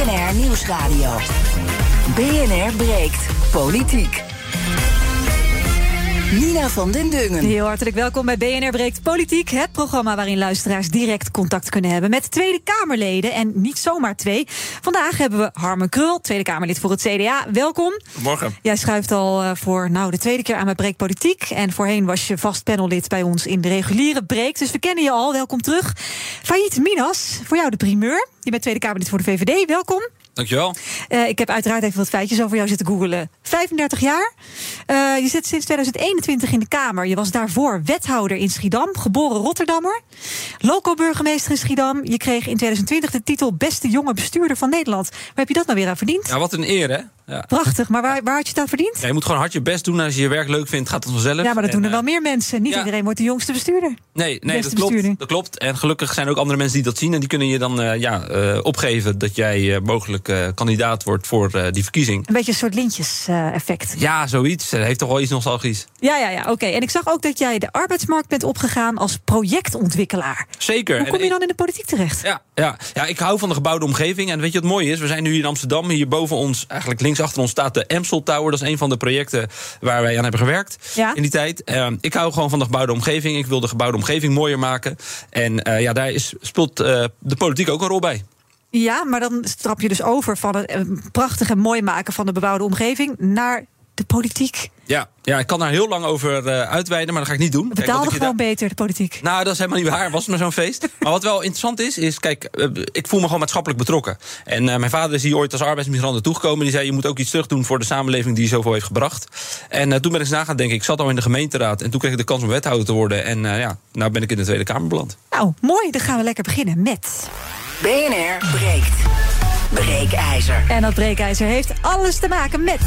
BNR Nieuwsradio. BNR breekt politiek. Nina van den Dungen. Heel hartelijk welkom bij BNR Breekt Politiek. Het programma waarin luisteraars direct contact kunnen hebben met Tweede Kamerleden. En niet zomaar twee. Vandaag hebben we Harmen Krul, Tweede Kamerlid voor het CDA. Welkom. Goedemorgen. Jij schuift al eh, voor nou, de tweede keer aan bij Breekt Politiek. En voorheen was je vast panellid bij ons in de reguliere Breek. Dus we kennen je al. Welkom terug. Failliet Minas, voor jou de primeur. Je bent Tweede Kamerlid voor de VVD. Welkom. Dankjewel. Uh, ik heb uiteraard even wat feitjes over jou zitten googelen. 35 jaar. Uh, je zit sinds 2021 in de Kamer. Je was daarvoor wethouder in Schiedam, geboren Rotterdammer. Loco-burgemeester in Schiedam. Je kreeg in 2020 de titel Beste jonge bestuurder van Nederland. Waar heb je dat nou weer aan verdiend? Ja, wat een eer, hè? Ja. Prachtig, maar waar, waar had je het aan verdiend? Ja, je moet gewoon hard je best doen. Als je je werk leuk vindt, gaat het vanzelf. Ja, maar dat en, doen er uh, wel meer mensen. Niet ja. iedereen wordt de jongste bestuurder. Nee, nee dat, klopt, dat klopt. En gelukkig zijn er ook andere mensen die dat zien. En die kunnen je dan ja, opgeven dat jij mogelijk kandidaat wordt voor die verkiezing. Een beetje een soort lintjes-effect. ja, zoiets. heeft toch wel iets nostalgisch. Ja, ja, ja. Oké. En ik zag ook dat jij de arbeidsmarkt bent opgegaan als projectontwikkelaar. Zeker. Hoe kom je dan in de politiek terecht? Ja, ja, ja, ik hou van de gebouwde omgeving. En weet je wat mooi is? We zijn nu in Amsterdam. Hier boven ons, eigenlijk links achter ons, staat de Amstel Tower. Dat is een van de projecten waar wij aan hebben gewerkt ja? in die tijd. Uh, ik hou gewoon van de gebouwde omgeving. Ik wil de gebouwde omgeving mooier maken. En ja, daar is, speelt de politiek ook een rol bij. Ja, maar dan strap je dus over van het eh, prachtig en mooi maken van de bebouwde omgeving naar de politiek. Ja, ja, ik kan daar heel lang over uh, uitweiden, maar dat ga ik niet doen. Betaalde kijk, gewoon beter, de politiek. Nou, dat is helemaal niet waar. Was maar zo'n feest. maar wat wel interessant is, is, kijk, uh, ik voel me gewoon maatschappelijk betrokken. En uh, mijn vader is hier ooit als arbeidsmigrant naartoe gekomen. Die zei, je moet ook iets terug doen voor de samenleving die je zoveel heeft gebracht. En toen ben ik eens na gaan denken. Ik zat al in de gemeenteraad en toen kreeg ik de kans om wethouder te worden. En ja, nou ben ik in de Tweede Kamer beland. Nou, mooi. Dan gaan we lekker beginnen met... BNR breekt. Breekijzer. En dat breekijzer heeft alles te maken met...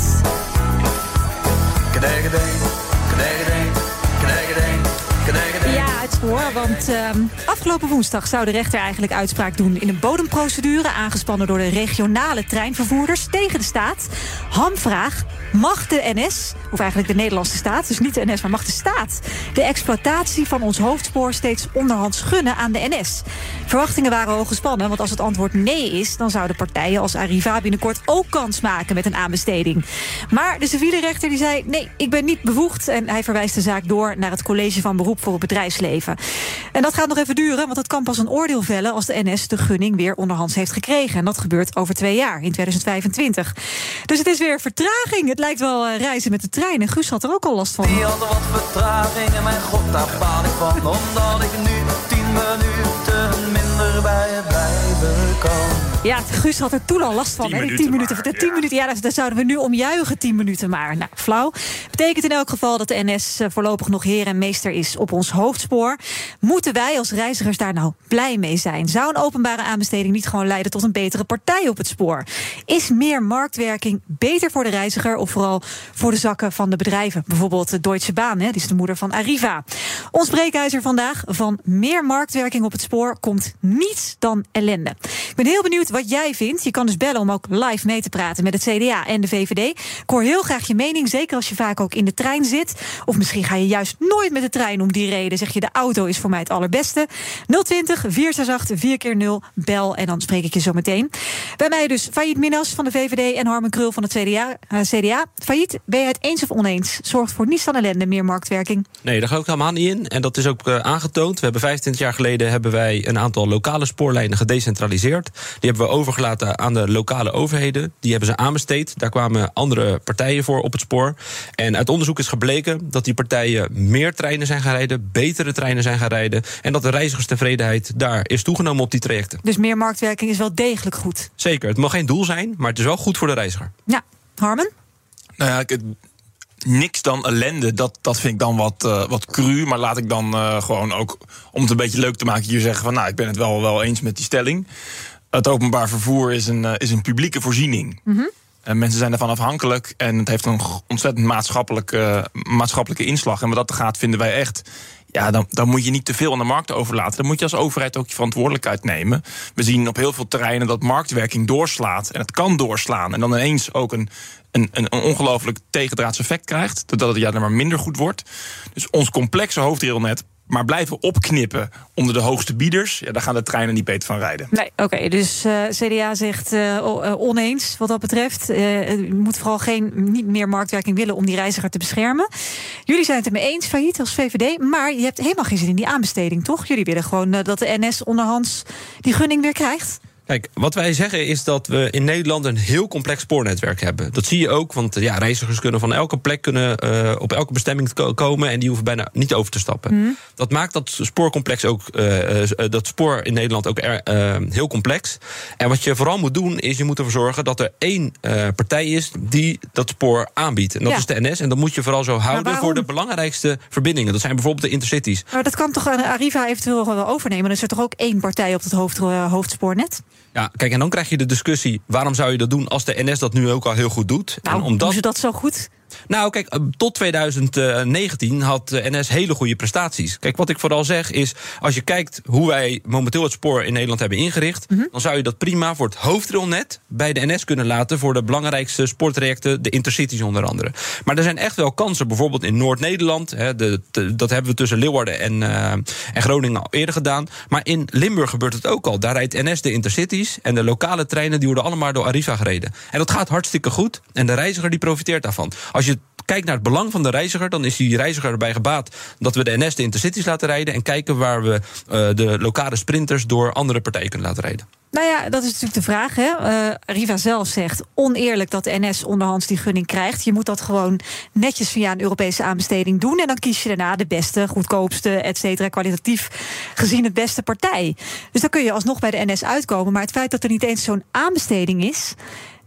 Ja, Want uh, afgelopen woensdag zou de rechter eigenlijk uitspraak doen in een bodemprocedure. aangespannen door de regionale treinvervoerders tegen de staat. Hamvraag: mag de NS, of eigenlijk de Nederlandse staat, dus niet de NS, maar mag de staat. de exploitatie van ons hoofdspoor steeds onderhands gunnen aan de NS? Verwachtingen waren hoog gespannen, want als het antwoord nee is. dan zouden partijen als Arriva binnenkort ook kans maken met een aanbesteding. Maar de civiele rechter die zei: nee, ik ben niet bevoegd. En hij verwijst de zaak door naar het college van beroep voor het bedrijfsleven. En dat gaat nog even duren, want het kan pas een oordeel vellen als de NS de gunning weer onderhands heeft gekregen. En dat gebeurt over twee jaar, in 2025. Dus het is weer vertraging. Het lijkt wel uh, reizen met de trein. En Guus had er ook al last van. Die hadden wat vertraging en mijn god, daar baal ik van. Omdat ik nu tien minuten minder bij kan. Ja, Guus had er toen al last van. Tien hè, die minuten tien minuten. maar, de tien ja. minuten, ja, daar zouden we nu omjuichen, tien minuten maar. Nou, flauw. Betekent in elk geval dat de NS eh, voorlopig nog heer en meester is op ons hoofdspoor. Moeten wij als reizigers daar nou blij mee zijn? Zou een openbare aanbesteding niet gewoon leiden tot een betere partij op het spoor? Is meer marktwerking beter voor de reiziger of vooral voor de zakken van de bedrijven? Bijvoorbeeld de Deutsche Bahn, hè, die is de moeder van Arriva. Ons breekijzer vandaag van meer marktwerking op het spoor komt niets dan ellende. Ik ben heel benieuwd wat jij vindt. Je kan dus bellen om ook live mee te praten met het CDA en de VVD. Ik hoor heel graag je mening, zeker als je vaak ook in de trein zit. Of misschien ga je juist nooit met de trein om die reden. Zeg je de auto is voor mij het allerbeste. 020 468 4 keer 0 bel en dan spreek ik je zo meteen. Bij mij dus Failliet Minas van de VVD en Harmen Krul van het CDA. Uh, CDA. Failliet, ben je het eens of oneens? Zorgt voor niets dan ellende, meer marktwerking. Nee, daar ga ik helemaal niet in. En dat is ook uh, aangetoond. We hebben 25 jaar geleden hebben wij een aantal lokale spoorlijnen gedecentraliseerd. Die hebben we overgelaten aan de lokale overheden. Die hebben ze aanbesteed. Daar kwamen andere partijen voor op het spoor. En uit onderzoek is gebleken dat die partijen meer treinen zijn gaan rijden, betere treinen zijn gaan rijden. En dat de reizigerstevredenheid daar is toegenomen op die trajecten. Dus meer marktwerking is wel degelijk goed. Zeker, het mag geen doel zijn, maar het is wel goed voor de reiziger. Ja, Harmen? Nou ja, ik, niks dan ellende, dat, dat vind ik dan wat, uh, wat cru. Maar laat ik dan uh, gewoon ook, om het een beetje leuk te maken, hier zeggen van nou, ik ben het wel, wel eens met die stelling. Het openbaar vervoer is een, uh, is een publieke voorziening. Mhm. Mm -hmm. En mensen zijn ervan afhankelijk en het heeft een ontzettend maatschappelijke, maatschappelijke inslag. En wat dat gaat, vinden wij echt ja, dan, dan moet je niet te veel aan de markt overlaten. Dan moet je als overheid ook je verantwoordelijkheid nemen. We zien op heel veel terreinen dat marktwerking doorslaat. En het kan doorslaan. En dan ineens ook een, een, een ongelooflijk tegendraads effect krijgt. Doordat het ja, maar minder goed wordt. Dus ons complexe hoofdrailnet maar blijven opknippen onder de hoogste bieders, ja, daar gaan de treinen niet beter van rijden. Nee, oké. dus eh, CDA zegt eh, eh, oneens wat dat betreft. Eh, je moet vooral geen, niet meer marktwerking willen om die reiziger te beschermen. Jullie zijn het ermee eens, failliet als VVD. Maar je hebt helemaal geen zin in die aanbesteding, toch? Jullie willen gewoon dat de NS onderhands die gunning weer krijgt. Kijk, wat wij zeggen is dat we in Nederland een heel complex spoornetwerk hebben. Dat zie je ook, want ja, reizigers kunnen van elke plek kunnen, eh, op elke bestemming ko- komen en die hoeven bijna niet over te stappen. Dat maakt dat spoorcomplex ook, eh, eh, dat spoor in Nederland ook er, heel complex. En wat je vooral moet doen, is je moet ervoor zorgen dat er één partij is die dat spoor aanbiedt. En dat Ja. is de NS. En dat moet je vooral zo houden voor de belangrijkste verbindingen. Dat zijn bijvoorbeeld de intercities. Maar dat kan toch aan Arriva eventueel wel overnemen? Dan is er toch ook één partij op het hoofd, hoofdspoornet? Ja, kijk, en dan krijg je de discussie: waarom zou je dat doen als de NS dat nu ook al heel goed doet? Nou, en omdat doen ze dat zo goed? Nou, kijk, eh, tot 2019 had de NS hele goede prestaties. Kijk, wat ik vooral zeg is, als je kijkt hoe wij momenteel het spoor in Nederland hebben ingericht, Mhm. dan zou je dat prima voor het hoofdrailnet bij de NS kunnen laten voor de belangrijkste spoortrajecten, de intercities onder andere. Maar er zijn echt wel kansen, bijvoorbeeld in Noord-Nederland, hè, de, de- dat hebben we tussen Leeuwarden en, eh, en Groningen al eerder gedaan. Maar in Limburg gebeurt het ook al. Daar rijdt NS de intercities en de lokale treinen die worden allemaal door Arriva gereden. En dat gaat hartstikke goed en de reiziger die profiteert daarvan. Als je kijkt naar het belang van de reiziger, dan is die reiziger erbij gebaat dat we de NS de intercities laten rijden en kijken waar we eh, de lokale sprinters door andere partijen kunnen laten rijden. Nou ja, dat is natuurlijk de vraag. Hè? Eh, Riva zelf zegt oneerlijk dat de NS onderhands die gunning krijgt. Je moet dat gewoon netjes via een Europese aanbesteding doen. En dan kies je daarna de beste, goedkoopste, et cetera, kwalitatief gezien het beste partij. Dus dan kun je alsnog bij de NS uitkomen. Maar het feit dat er niet eens zo'n aanbesteding is,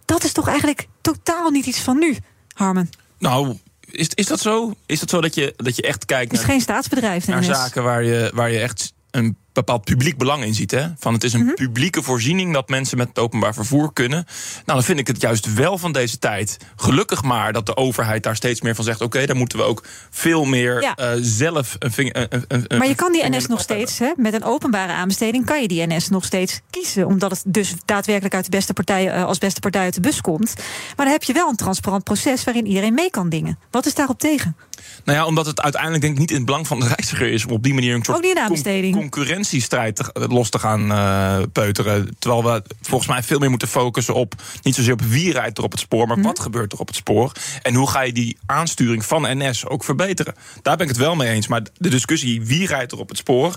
dat is toch eigenlijk totaal niet iets van nu, Harmen. Nou, is, is dat zo? Is dat zo dat je, dat je echt kijkt Het is naar, geen staatsbedrijf. naar zaken waar je, waar je echt een bepaald publiek belang in ziet? Hè? Van het is een Mhm. publieke voorziening dat mensen met het openbaar vervoer kunnen. Nou, dan vind ik het juist wel van deze tijd. Gelukkig maar dat de overheid daar steeds meer van zegt: oké, daar moeten we ook veel meer Ja. eh, zelf een vinger. een- een- een Maar je kan die NS nog steeds, hè, met een openbare aanbesteding, kan je die NS nog steeds kiezen. Omdat het dus daadwerkelijk uit de beste partij, eh, als beste partij uit de bus komt. Maar dan heb je wel een transparant proces waarin iedereen mee kan dingen. Wat is daarop tegen? Nou ja, omdat het uiteindelijk denk ik niet in het belang van de reiziger is om op die manier een soort con- concurrentiestrijd te- los te gaan eh, peuteren. Terwijl we volgens mij veel meer moeten focussen op niet zozeer op wie rijdt er op het spoor, maar wat gebeurt er op het spoor en hoe ga je die aansturing van NS ook verbeteren. Daar ben ik het wel mee eens. Maar de discussie wie rijdt er op het spoor,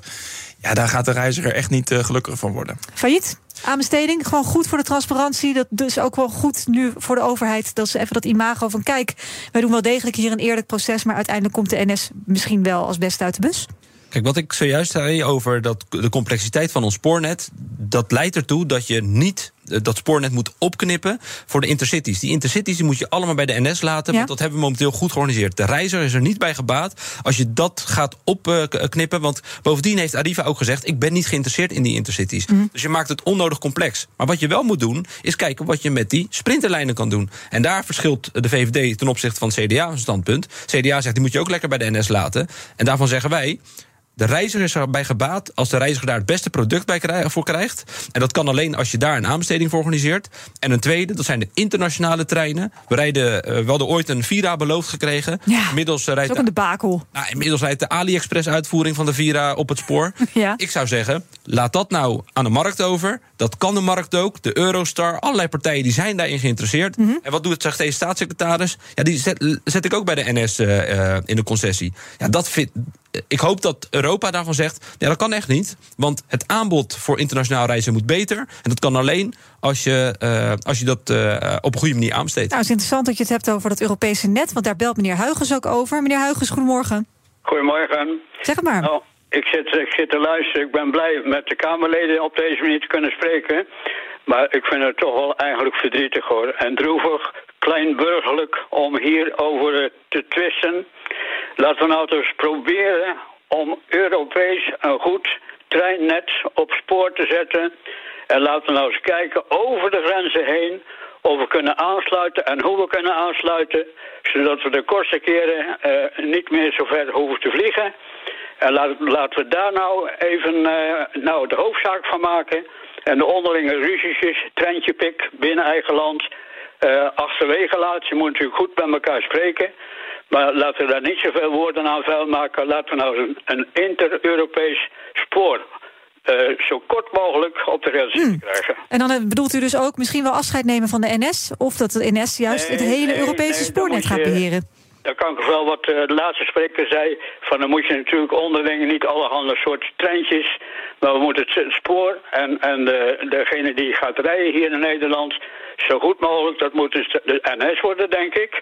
ja, daar gaat de reiziger echt niet eh, gelukkiger van worden. Failliet? Aanbesteding, gewoon goed voor de transparantie. Dat dus ook wel goed nu voor de overheid. Dat ze even dat imago van kijk, wij doen wel degelijk hier een eerlijk proces. Maar uiteindelijk komt de NS misschien wel als beste uit de bus. Kijk, wat ik zojuist zei over dat, de complexiteit van ons spoornet, dat leidt ertoe dat je niet dat spoornet moet opknippen voor de intercities. Die intercities die moet je allemaal bij de NS laten, Ja. want dat hebben we momenteel goed georganiseerd. De reiziger is er niet bij gebaat als je dat gaat opknippen, want bovendien heeft Arriva ook gezegd: ik ben niet geïnteresseerd in die intercities. Dus je maakt het onnodig complex. Maar wat je wel moet doen, is kijken wat je met die sprinterlijnen kan doen. En daar verschilt de VVD ten opzichte van het CDA een standpunt. CDA zegt die moet je ook lekker bij de NS laten. En daarvan zeggen wij. De reiziger is erbij gebaat als de reiziger daar het beste product bij voor krijgt. En dat kan alleen als je daar een aanbesteding voor organiseert. En een tweede, dat zijn de internationale treinen. We rijden, eh, we hadden ooit een Vira beloofd gekregen. Ja, Inmiddels, is rijdt ook een debakel. nou, inmiddels rijdt de AliExpress-uitvoering van de Vira op het spoor. Ja. Ik zou zeggen, laat dat nou aan de markt over. Dat kan de markt ook. De Eurostar, allerlei partijen die zijn daarin geïnteresseerd. Mhm. En wat doet zegt deze staatssecretaris? Ja, die zet, zet ik ook bij de NS eh, in de concessie. Ja, dat vind, ik hoop dat Europa daarvan zegt... ja, dat kan echt niet. Want het aanbod voor internationaal reizen moet beter. En dat kan alleen als je, eh, als je dat eh, op een goede manier aanbesteedt. Nou, het is interessant dat je het hebt over dat Europese net. Want daar belt meneer Huygens ook over. Meneer Huygens, goedemorgen. Goedemorgen. Zeg het maar. Nou, ik zit, ik zit te luisteren. Ik ben blij met de Kamerleden op deze manier te kunnen spreken. Maar ik vind het toch wel eigenlijk verdrietig hoor. En droevig, kleinburgerlijk om hierover te twisten. Laten we nou dus proberen om Europees een goed treinnet op spoor te zetten. En laten we nou eens kijken over de grenzen heen of we kunnen aansluiten en hoe we kunnen aansluiten. Zodat we de kortste keren eh, niet meer zo ver hoeven te vliegen. En laat, laten we daar nou even eh, nou de hoofdzaak van maken. En de onderlinge ruzietjes, treintje pik binnen eigen land, eh, achterwege laten. Je moet natuurlijk goed met elkaar spreken. Maar laten we daar niet zoveel woorden aan vuil maken. Laten we nou een, een inter-Europees spoor eh, zo kort mogelijk op de rails zien krijgen. En dan eh, bedoelt u dus ook misschien wel afscheid nemen van de NS? Of dat de NS juist het hele nee, Europese nee, spoornet dan gaat beheren? Daar kan ik wel wat eh, de laatste spreker zei. Van dan moet je natuurlijk onderling niet allerhande soort treintjes. Maar we moeten het spoor en, en de, degene die gaat rijden hier in Nederland. zo goed mogelijk, dat moet dus de NS worden, denk ik.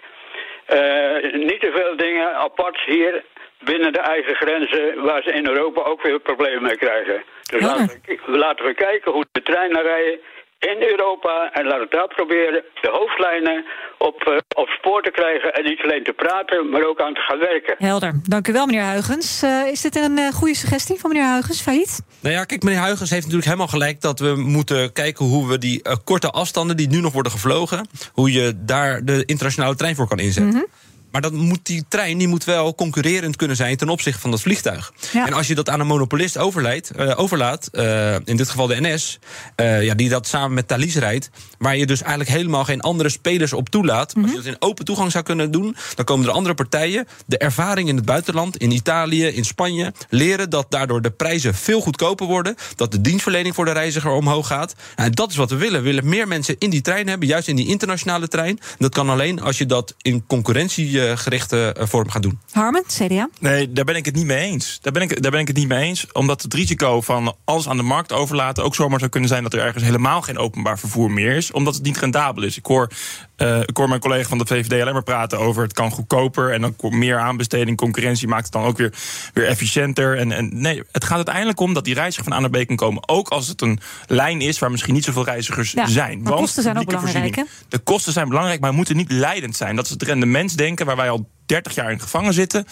Eh, niet te veel dingen apart hier binnen de eigen grenzen. waar ze in Europa ook weer problemen mee krijgen. Dus Ja. laten, we, laten we kijken hoe de treinen rijden in Europa. En laten we daar proberen de hoofdlijnen op, eh, op spoor te krijgen. En niet alleen te praten, maar ook aan te gaan werken. Helder. Dank u wel, meneer Huigens. Eh, is dit een eh, goede suggestie van meneer Huigens, Failliet? Nou ja, kijk, meneer Huygens heeft natuurlijk helemaal gelijk dat we moeten kijken hoe we die eh, korte afstanden die nu nog worden gevlogen, hoe je daar de internationale trein voor kan inzetten. Maar dat moet, die trein die moet wel concurrerend kunnen zijn ten opzichte van dat vliegtuig. Ja. En als je dat aan een monopolist overleidt, eh, overlaat, eh, in dit geval de NS, eh, ja, die dat samen met Thalys rijdt, waar je dus eigenlijk helemaal geen andere spelers op toelaat. Als je dat in open toegang zou kunnen doen, dan komen er andere partijen. De ervaring in het buitenland, in Italië, in Spanje, leren dat daardoor de prijzen veel goedkoper worden. Dat de dienstverlening voor de reiziger omhoog gaat. En dat is wat we willen. We willen meer mensen in die trein hebben, juist in die internationale trein. Dat kan alleen als je dat in concurrentiegerichte eh, vorm gaat doen. Harmen, CDA? Nee, daar ben ik het niet mee eens. Daar ben ik, daar ben ik het niet mee eens. Omdat het risico van alles aan de markt overlaten ook zomaar zou kunnen zijn dat er ergens helemaal geen openbaar vervoer meer is. Omdat het niet rendabel is. Ik hoor, eh, ik hoor mijn collega van de VVD alleen maar praten over het kan goedkoper. En dan komt meer aanbesteding, concurrentie maakt het dan ook weer, weer efficiënter. En, en nee, het gaat uiteindelijk om dat die reiziger van A naar B kan komen. Ook als het een lijn is waar misschien niet zoveel reizigers Ja, zijn. maar kosten zijn ook belangrijk, voorziening- De kosten zijn belangrijk, maar moeten niet leidend zijn. Dat is het rendementsdenken waar wij al 30 jaar in gevangen zitten.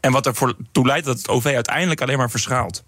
En wat ervoor toe leidt dat het OV uiteindelijk alleen maar verschaalt.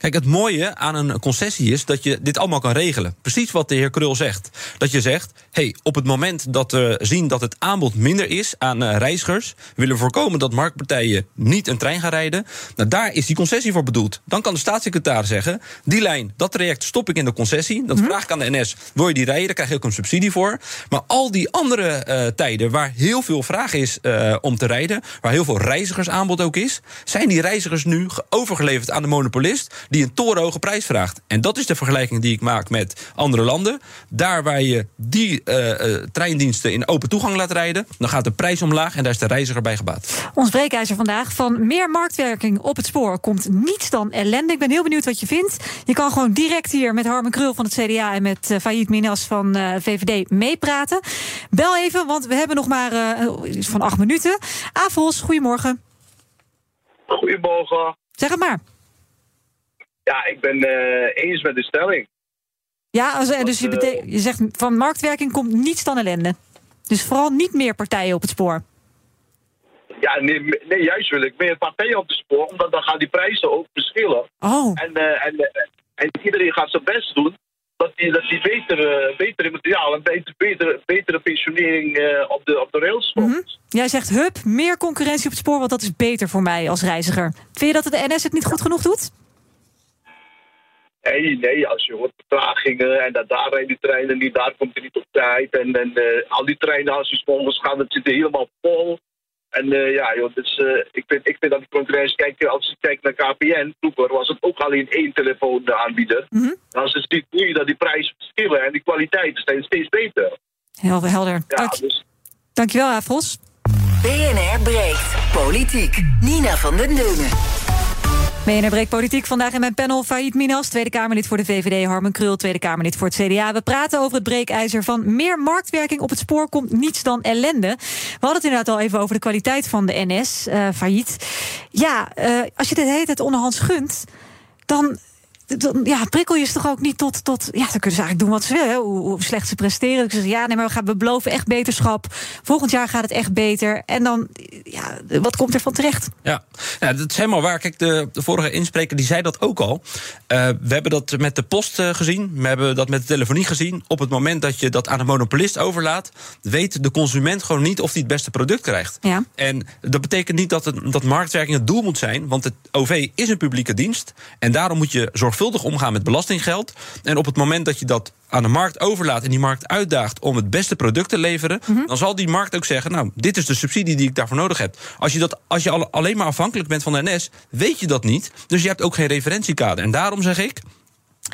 Kijk, het mooie aan een concessie is dat je dit allemaal kan regelen. Precies wat de heer Krul zegt. Dat je zegt, hey, op het moment dat we zien dat het aanbod minder is aan eh, reizigers, willen we voorkomen dat marktpartijen niet een trein gaan rijden. Nou, daar is die concessie voor bedoeld. Dan kan de staatssecretaris zeggen, die lijn, dat traject stop ik in de concessie. Dat vraag ik aan de NS, wil je die rijden? Daar krijg je ook een subsidie voor. Maar al die andere eh, tijden waar heel veel vraag is eh, om te rijden, waar heel veel reizigersaanbod ook is, zijn die reizigers nu ge- overgeleverd aan de monopolist die een torenhoge prijs vraagt. En dat is de vergelijking die ik maak met andere landen. Daar waar je die eh, eh, treindiensten in open toegang laat rijden, dan gaat de prijs omlaag en daar is de reiziger bij gebaat. Ons breekijzer vandaag van meer marktwerking op het spoor komt niets dan ellende. Ik ben heel benieuwd wat je vindt. Je kan gewoon direct hier met Harmen Krul van het CDA en met uh, Minas van uh, VVD meepraten. Bel even, want we hebben nog maar uh, iets van acht minuten. Avos, goedemorgen. Goedemorgen. Zeg het maar. Ja, ik ben uh, eens met de stelling. Ja, als, dus je, bete- je zegt van marktwerking komt niets dan ellende. Dus vooral niet meer partijen op het spoor. Ja, nee, nee, juist wil ik meer partijen op het spoor, omdat dan gaan die prijzen ook verschillen. Oh. En, uh, en, uh, en iedereen gaat zijn best doen dat die, dat die betere, betere materiaal en betere, betere, betere pensionering uh, op, de, op de rails komt. Mm-hmm. Jij zegt, hup, meer concurrentie op het spoor, want dat is beter voor mij als reiziger. Vind je dat de NS het niet goed genoeg doet? Nee, nee, als je hoort vertragingen en dat daar rijden die treinen niet, daar komt het niet op tijd. En, en uh, al die treinen, als die s'morgens gaan, dat zit helemaal vol. En uh, ja, joh, dus, uh, ik, vind, ik vind dat die concurrentie, kijk, als je kijkt naar KPN, vroeger was het ook alleen één telefoonaanbieder. Mm-hmm. Als je ziet nu dat die prijzen verschillen en die kwaliteiten zijn steeds beter. Heel helder. Ja, Dank, dus, dankjewel, Afros. BNR breekt politiek. Nina van den Dungen. BNR breekt politiek. Vandaag in mijn panel Faid Minas, Tweede Kamerlid voor de VVD. Harmen Krul, Tweede Kamerlid voor het CDA. We praten over het breekijzer van meer marktwerking op het spoor komt niets dan ellende. We hadden het inderdaad al even over de kwaliteit van de NS, uh, failliet. Ja, uh, als je dit heet het onderhands gunt, dan dan, ja, prikkel je ze toch ook niet tot, tot. Ja, dan kunnen ze eigenlijk doen wat ze willen. Hoe, hoe slecht ze presteren. Ik zeg ja, nee, maar we, gaan, we beloven echt beterschap. Volgend jaar gaat het echt beter. En dan, ja, wat komt er van terecht? Ja, ja dat is helemaal waar. Kijk, de, de vorige inspreker die zei dat ook al. Uh, we hebben dat met de post uh, gezien. We hebben dat met de telefonie gezien. Op het moment dat je dat aan een monopolist overlaat, weet de consument gewoon niet of hij het beste product krijgt. Ja. En dat betekent niet dat, het, dat marktwerking het doel moet zijn. Want het OV is een publieke dienst. En daarom moet je zorgvuldig zorgvuldig omgaan met belastinggeld. En op het moment dat je dat aan de markt overlaat en die markt uitdaagt om het beste product te leveren, dan zal die markt ook zeggen: Nou, dit is de subsidie die ik daarvoor nodig heb. Als je, dat, als je al- alleen maar afhankelijk bent van de NS, weet je dat niet. Dus je hebt ook geen referentiekader. En daarom zeg ik.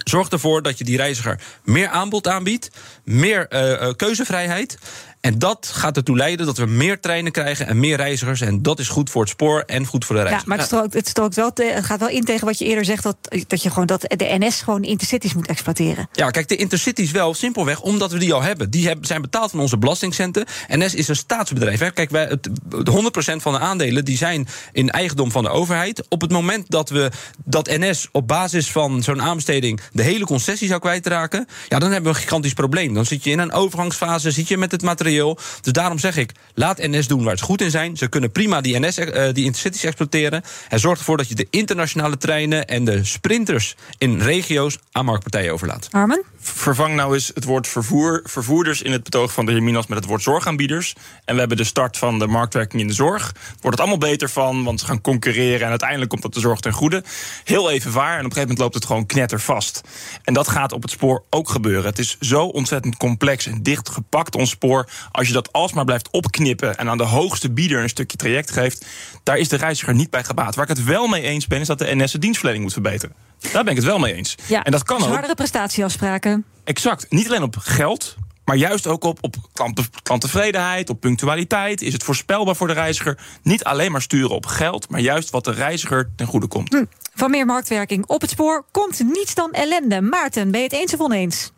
Zorg ervoor dat je die reiziger meer aanbod aanbiedt, meer eh, eh, keuzevrijheid. En dat gaat ertoe leiden dat we meer treinen krijgen en meer reizigers. En dat is goed voor het spoor en goed voor de Ja, reiziger. maar het, strookt, het, strookt wel te- het gaat wel in tegen wat je eerder zegt... dat, dat, je gewoon, dat de NS gewoon intercities moet exploiteren. Ja, kijk, de intercities wel, simpelweg omdat we die al hebben. Die hebben, zijn betaald van onze belastingcenten. NS is een staatsbedrijf. Hè. Kijk, wij, het, de 100% van de aandelen die zijn in eigendom van de overheid. Op het moment dat, we, dat NS op basis van zo'n aanbesteding... de hele concessie zou kwijtraken... ja, dan hebben we een gigantisch probleem. Dan zit je in een overgangsfase, zit je met het Dus daarom zeg ik, laat NS doen waar ze goed in zijn. Ze kunnen prima die, NS, eh, die intercities exploiteren. En zorg ervoor dat je de internationale treinen... en de sprinters in regio's aan marktpartijen overlaat. Armen? Vervang nou eens het woord vervoer, vervoerders in het betoog van de heer Minas met het woord zorgaanbieders. En we hebben de start van de marktwerking in de zorg. Wordt het allemaal beter van, want ze gaan concurreren en uiteindelijk komt dat de zorg ten goede. Heel even waar en op een gegeven moment loopt het gewoon knettervast. En dat gaat op het spoor ook gebeuren. Het is zo ontzettend complex en dicht gepakt, ons spoor. Als je dat alsmaar blijft opknippen en aan de hoogste bieder een stukje traject geeft, daar is de reiziger niet bij gebaat. Waar ik het wel mee eens ben, is dat de NS de dienstverlening moet verbeteren. Daar ben ik het wel mee eens. Ja, en dat kan dus ook. hardere prestatieafspraken. Exact. Niet alleen op geld, maar juist ook op, op klant, klanttevredenheid, op punctualiteit. Is het voorspelbaar voor de reiziger? Niet alleen maar sturen op geld, maar juist wat de reiziger ten goede komt. Van meer marktwerking op het spoor komt niets dan ellende. Maarten, ben je het eens of oneens?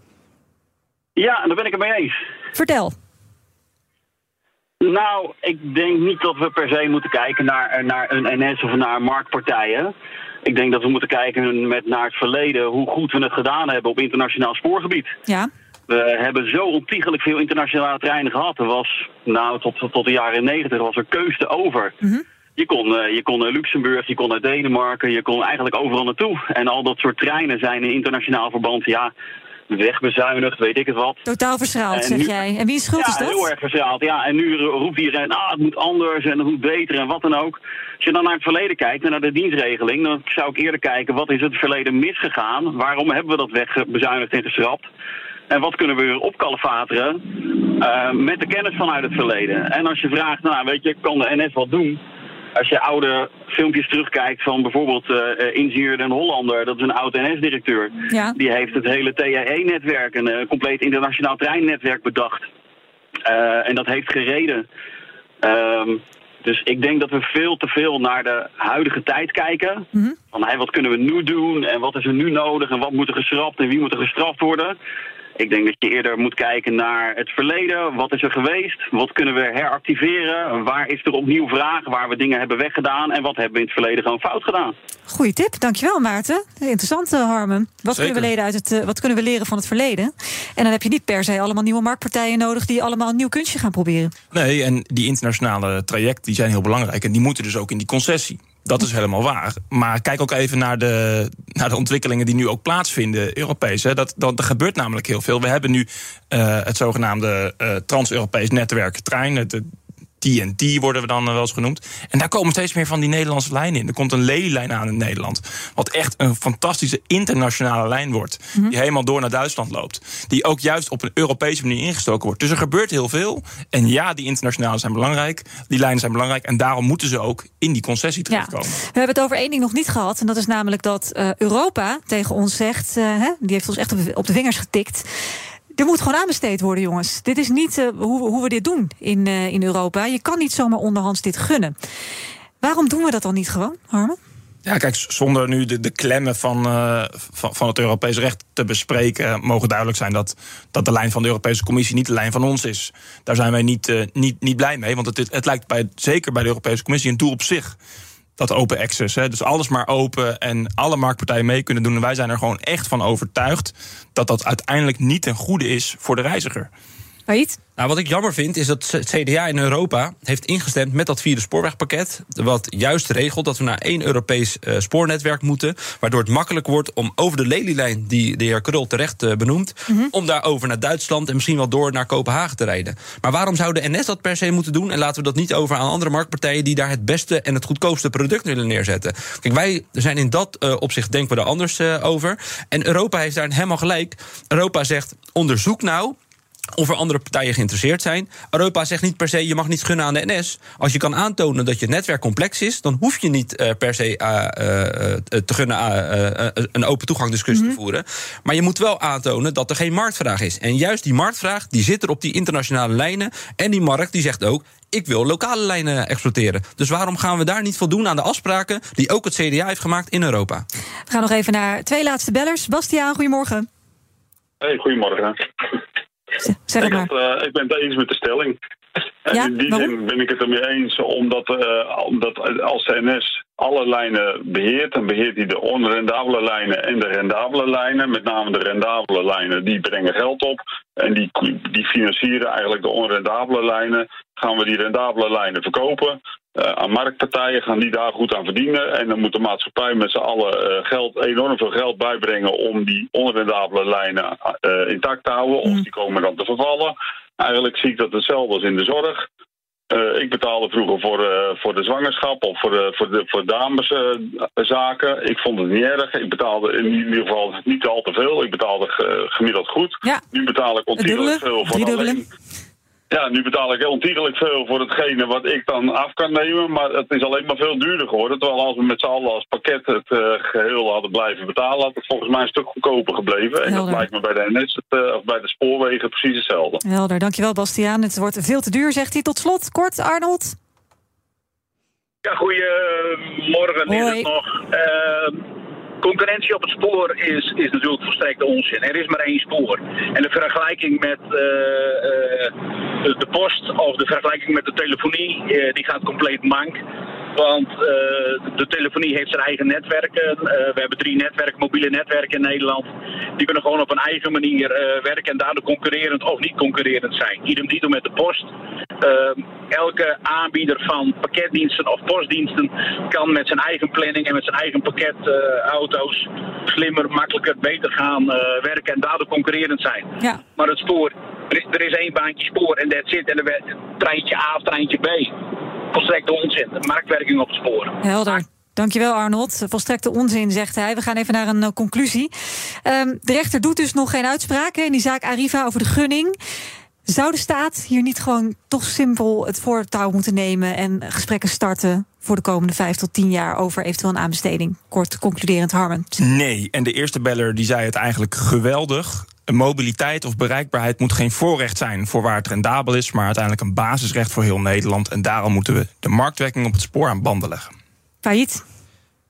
Ja, daar ben ik het mee eens. Vertel. Nou, ik denk niet dat we per se moeten kijken naar, naar een NS of naar marktpartijen. Ik denk dat we moeten kijken met naar het verleden hoe goed we het gedaan hebben op internationaal spoorgebied. Ja. We hebben zo ontiegelijk veel internationale treinen gehad. Er was, nou, tot, tot de jaren negentig was er keus te over. Je kon, eh, je kon naar Luxemburg, je kon naar Denemarken, je kon eigenlijk overal naartoe. En al dat soort treinen zijn in internationaal verband, ja, wegbezuinigd, weet ik het wat. Totaal verschaald, En zeg jij. En wie schuld ja, is dat? heel erg verschaald. Ja, en nu roept iedereen, ah, het moet anders en het moet beter en wat dan ook. Als je dan naar het verleden kijkt en naar de dienstregeling, dan zou ik eerder kijken, wat is het verleden misgegaan? Waarom hebben we dat wegbezuinigd en geschrapt? En wat kunnen we weer opkalefateren eh, met de kennis vanuit het verleden? En als je vraagt, nou weet je, kan de NS wat doen? Als je oude filmpjes terugkijkt van bijvoorbeeld eh, Ingenieur Den Hollander, dat is een oud NS-directeur. Ja. Die heeft het hele TAE-netwerk, een eh, compleet internationaal treinnetwerk bedacht. En dat heeft gereden. Ehm, dus ik denk dat we veel te veel naar de huidige tijd kijken. Van hey, wat kunnen we nu doen en wat is er nu nodig en wat moet er geschrapt en wie moet er gestraft worden. Ik denk dat je eerder moet kijken naar het verleden. Wat is er geweest? Wat kunnen we heractiveren? Waar is er opnieuw vraag? Waar we dingen hebben weggedaan? En wat hebben we in het verleden gewoon fout gedaan? Goeie tip, dankjewel Maarten. Interessant, eh, Harmen. Wat Zeker. kunnen, we leren uit het, eh, wat kunnen we leren van het verleden? En dan heb je niet per se allemaal nieuwe marktpartijen nodig... die allemaal een nieuw kunstje gaan proberen. Nee, en die internationale trajecten die zijn heel belangrijk. En die moeten dus ook in die concessie. Dat is helemaal waar. Maar kijk ook even naar de, naar de ontwikkelingen die nu ook plaatsvinden, Europees. Hè. Dat, dat, er gebeurt namelijk heel veel. We hebben nu eh, het zogenaamde eh, Trans-Europees netwerk trein. Het, TNT worden we dan eh, wel eens genoemd. En daar komen steeds meer van die Nederlandse lijnen in. Er komt een lelielijn aan in Nederland. Wat echt een fantastische internationale lijn wordt. Die helemaal door naar Duitsland loopt. Die ook juist op een Europese manier ingestoken wordt. Dus er gebeurt heel veel. En ja, die internationale zijn belangrijk. Die lijnen zijn belangrijk. En daarom moeten ze ook in die concessie Ja. terechtkomen. We hebben het over één ding nog niet gehad. En dat is namelijk dat eh, Europa tegen ons zegt... eh, hè, die heeft ons echt op de vingers getikt... Er moet gewoon aanbesteed worden, jongens. Dit is niet eh, hoe, hoe we dit doen in, eh, in Europa. Je kan niet zomaar onderhands dit gunnen. Waarom doen we dat dan niet gewoon, Harmen? Ja, kijk, zonder nu de, de klemmen van, eh, van, van het Europees recht te bespreken, mogen duidelijk zijn dat, dat de lijn van de Europese Commissie niet de lijn van ons is. Daar zijn wij niet, niet, niet blij mee, want het, het lijkt bij, zeker bij de Europese Commissie een doel op zich. Dat open access, hè. dus alles maar open en alle marktpartijen mee kunnen doen. En wij zijn er gewoon echt van overtuigd dat dat uiteindelijk niet ten goede is voor de reiziger. Failliet? Nou, wat ik jammer vind, is dat het CDA in Europa heeft ingestemd met dat vierde spoorwegpakket. Wat juist regelt dat we naar één Europees eh, spoornetwerk moeten. Waardoor het makkelijk wordt om over de lelielijn, die de heer Krul terecht eh, benoemt. om daar over naar Duitsland en misschien wel door naar Kopenhagen te rijden. Maar waarom zou de NS dat per se moeten doen? En laten we dat niet over aan andere marktpartijen die daar het beste en het goedkoopste product willen neerzetten. Kijk, wij zijn in dat eh, opzicht denken we er anders over. En Europa heeft daar helemaal gelijk. Europa zegt: onderzoek nou of er andere partijen geïnteresseerd zijn. Europa zegt niet per se, je mag niet gunnen aan de NS. Als je kan aantonen dat je netwerk complex is... dan hoef je niet eh, per se eh, eh, eh, te gunnen een open toegang discussie te voeren. Maar je moet wel aantonen dat er geen marktvraag is. En juist die marktvraag die zit er op die internationale lijnen. En die markt die zegt ook... Ik wil lokale lijnen exploiteren. Dus waarom gaan we daar niet voldoen aan de afspraken die ook het CDA heeft gemaakt in Europa? We gaan nog even naar twee laatste bellers. Bastiaan, goedemorgen. Hey, goedemorgen. Zeg het ik, had, eh, ik ben het eens met de stelling. En Ja, in die waarom? zin ben ik het ermee eens, omdat, eh, omdat als de NS alle lijnen beheert, dan beheert hij de onrendabele lijnen en de rendabele lijnen. Met name de rendabele lijnen, die brengen geld op. En die, die financieren eigenlijk de onrendabele lijnen. Gaan we die rendabele lijnen verkopen eh, aan marktpartijen, gaan die daar goed aan verdienen. En dan moet de maatschappij met z'n allen eh, geld, enorm veel geld bijbrengen om die onrendabele lijnen intact te houden. Of die komen dan te vervallen. Eigenlijk zie ik dat hetzelfde als in de zorg. Eh, ik betaalde vroeger voor, eh, voor de zwangerschap of voor, de, voor, de, voor dameszaken. ik vond het niet erg. Ik betaalde in ieder geval niet al te veel. Ik betaalde ge- gemiddeld goed. Ja. Nu betaal ik dubbele, veel voor alleen... Ja, nu betaal ik ontiegelijk veel voor hetgene wat ik dan af kan nemen. Maar het is alleen maar veel duurder geworden. Terwijl als we met z'n allen als pakket het eh, geheel hadden blijven betalen... had het volgens mij een stuk goedkoper gebleven. En dat lijkt me bij de NS, het, eh, of bij de spoorwegen, precies hetzelfde. Helder, dankjewel Bastiaan. Het wordt veel te duur, zegt hij. Tot slot, kort, Arnold. Ja, goedemorgen is Hoi. het nog. Eh, concurrentie op het spoor is, is natuurlijk volstrekt onzin. Er is maar één spoor. En de vergelijking met eh, eh, de, de post of de vergelijking met de telefonie, eh, die gaat compleet mank. Want eh, de telefonie heeft zijn eigen netwerken. Eh, we hebben drie netwerken, mobiele netwerken in Nederland. Die kunnen gewoon op een eigen manier eh, werken en daardoor concurrerend of niet concurrerend zijn. Idem dito met de post. Eh, elke aanbieder van pakketdiensten of postdiensten kan met zijn eigen planning en met zijn eigen pakketauto's slimmer, makkelijker, beter gaan werken en daardoor concurrerend zijn. Ja. Maar het spoor, er is, er is één baantje spoor en dat zit. En er treintje A of treintje B. Volstrekt onzin. Marktwerking op het spoor. Helder. Dankjewel Arnold. Volstrekte onzin, zegt hij. We gaan even naar een eh, conclusie. Ehm, de rechter doet dus nog geen uitspraken in die zaak Arriva over de gunning. Zou de staat hier niet gewoon toch simpel het voortouw moeten nemen en gesprekken starten voor de komende vijf tot tien jaar over eventueel een aanbesteding? Kort concluderend, Harmen. Nee, en de eerste beller die zei het eigenlijk geweldig. Mobiliteit of bereikbaarheid moet geen voorrecht zijn voor waar het rendabel is, maar uiteindelijk een basisrecht voor heel Nederland. En daarom moeten we de marktwerking op het spoor aan banden leggen. Failliet.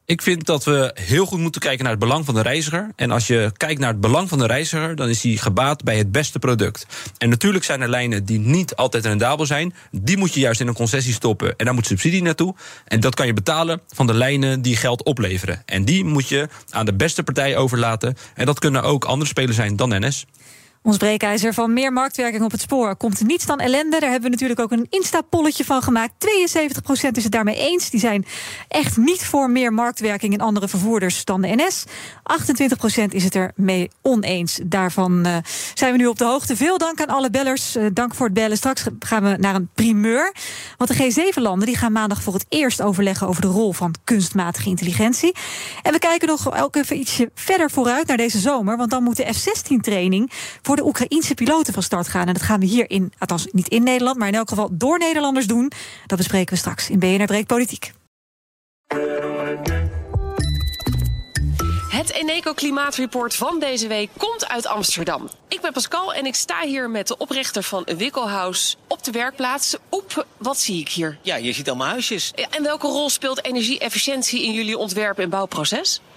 Ik vind dat we heel goed moeten kijken naar het belang van de reiziger. En als je kijkt naar het belang van de reiziger, dan is hij gebaat bij het beste product. En natuurlijk zijn er lijnen die niet altijd rendabel zijn. Die moet je juist in een concessie stoppen. En daar moet subsidie naartoe. En dat kan je betalen van de lijnen die geld opleveren. En die moet je aan de beste partij overlaten. En dat kunnen ook andere spelers zijn dan NS. Ons breekijzer van meer marktwerking op het spoor komt niets dan ellende. Daar hebben we natuurlijk ook een Insta-polletje van gemaakt. 72% is het daarmee eens. Die zijn echt niet voor meer marktwerking in andere vervoerders dan de NS. 28% is het er mee oneens. Daarvan eh, zijn we nu op de hoogte. Veel dank aan alle bellers. Eh, dank voor het bellen. Straks gaan we naar een primeur. Want de G7-landen die gaan maandag voor het eerst overleggen over de rol van kunstmatige intelligentie. En we kijken nog ook even ietsje verder vooruit naar deze zomer. Want dan moet de F-16-training voor de Oekraïense piloten van start gaan. En dat gaan we hier in, althans niet in Nederland, maar in elk geval door Nederlanders doen. Dat bespreken we straks in BNR Breek Politiek. Het Eneco Klimaatreport van deze week komt uit Amsterdam. Ik ben Pascal en ik sta hier met de oprichter van Wikkelhuis op de werkplaats. Oep, wat zie ik hier? Ja, je ziet allemaal huisjes. Ja, En welke rol speelt energie-efficiëntie in jullie ontwerp- en bouwproces?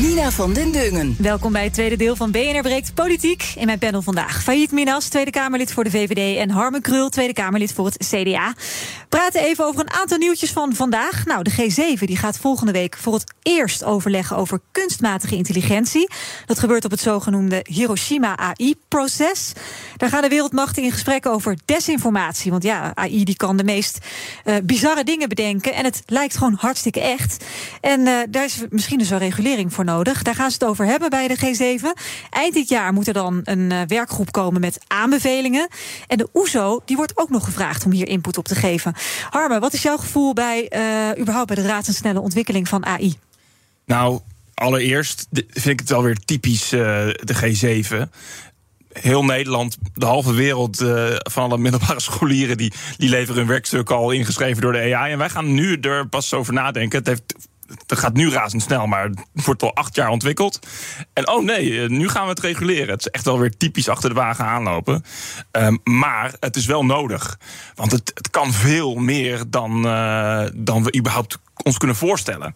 Nina van den Dungen. Welkom bij het tweede deel van BNR Breekt Politiek. In mijn panel vandaag Failliet Minas, Tweede Kamerlid voor de VVD... en Harmen Krul, Tweede Kamerlid voor het CDA. Praten even over een aantal nieuwtjes van vandaag. Nou, de G7 die gaat volgende week voor het eerst overleggen... over kunstmatige intelligentie. Dat gebeurt op het zogenoemde Hiroshima-AI-proces. Daar gaan de wereldmachten in gesprek over desinformatie. Want ja, AI die kan de meest uh, bizarre dingen bedenken... en het lijkt gewoon hartstikke echt. En uh, daar is misschien dus wel regulering voor nodig. Daar gaan ze het over hebben bij de G7. Eind dit jaar moet er dan een uh, werkgroep komen met aanbevelingen. En de OESO die wordt ook nog gevraagd om hier input op te geven. Harme, wat is jouw gevoel bij uh, überhaupt bij de razendsnelle ontwikkeling van AI? Nou, allereerst vind ik het wel weer typisch uh, de G7 heel Nederland, de halve wereld van alle middelbare scholieren, die, die leveren hun werkstuk al ingeschreven door de AI. En wij gaan nu er pas over nadenken. Het heeft het gaat nu razendsnel, maar het wordt al acht jaar ontwikkeld. En oh nee, nu gaan we het reguleren. Het is echt wel weer typisch achter de wagen aanlopen. Um, maar het is wel nodig. Want het, het kan veel meer dan, uh, dan we überhaupt ons kunnen voorstellen.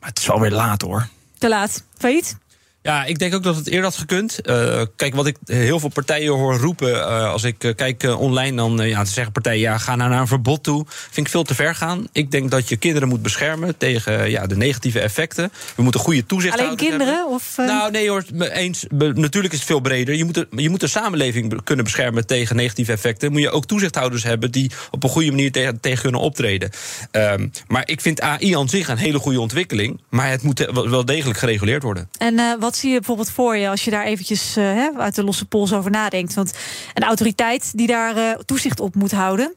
Maar het is wel weer laat hoor. Te laat. Failliet? Ja, ik denk ook dat het eerder had gekund. Uh, kijk, wat ik heel veel partijen hoor roepen. Uh, als ik uh, kijk online, dan ja, te zeggen partijen: ja, ga nou naar een verbod toe. Vind ik veel te ver gaan. Ik denk dat je kinderen moet beschermen tegen ja, de negatieve effecten. We moeten goede toezicht Alleen kinderen? Hebben. Of, Nou, nee hoor, eens. Natuurlijk is het veel breder. Je moet, de, je moet de samenleving kunnen beschermen tegen negatieve effecten. Moet je ook toezichthouders hebben die op een goede manier tegen, tegen kunnen optreden. Um, maar ik vind AI aan zich een hele goede ontwikkeling. Maar het moet wel degelijk gereguleerd worden. En wat zie je bijvoorbeeld voor je als je daar eventjes uh, uit de losse pols over nadenkt? Want een autoriteit die daar uh, toezicht op moet houden.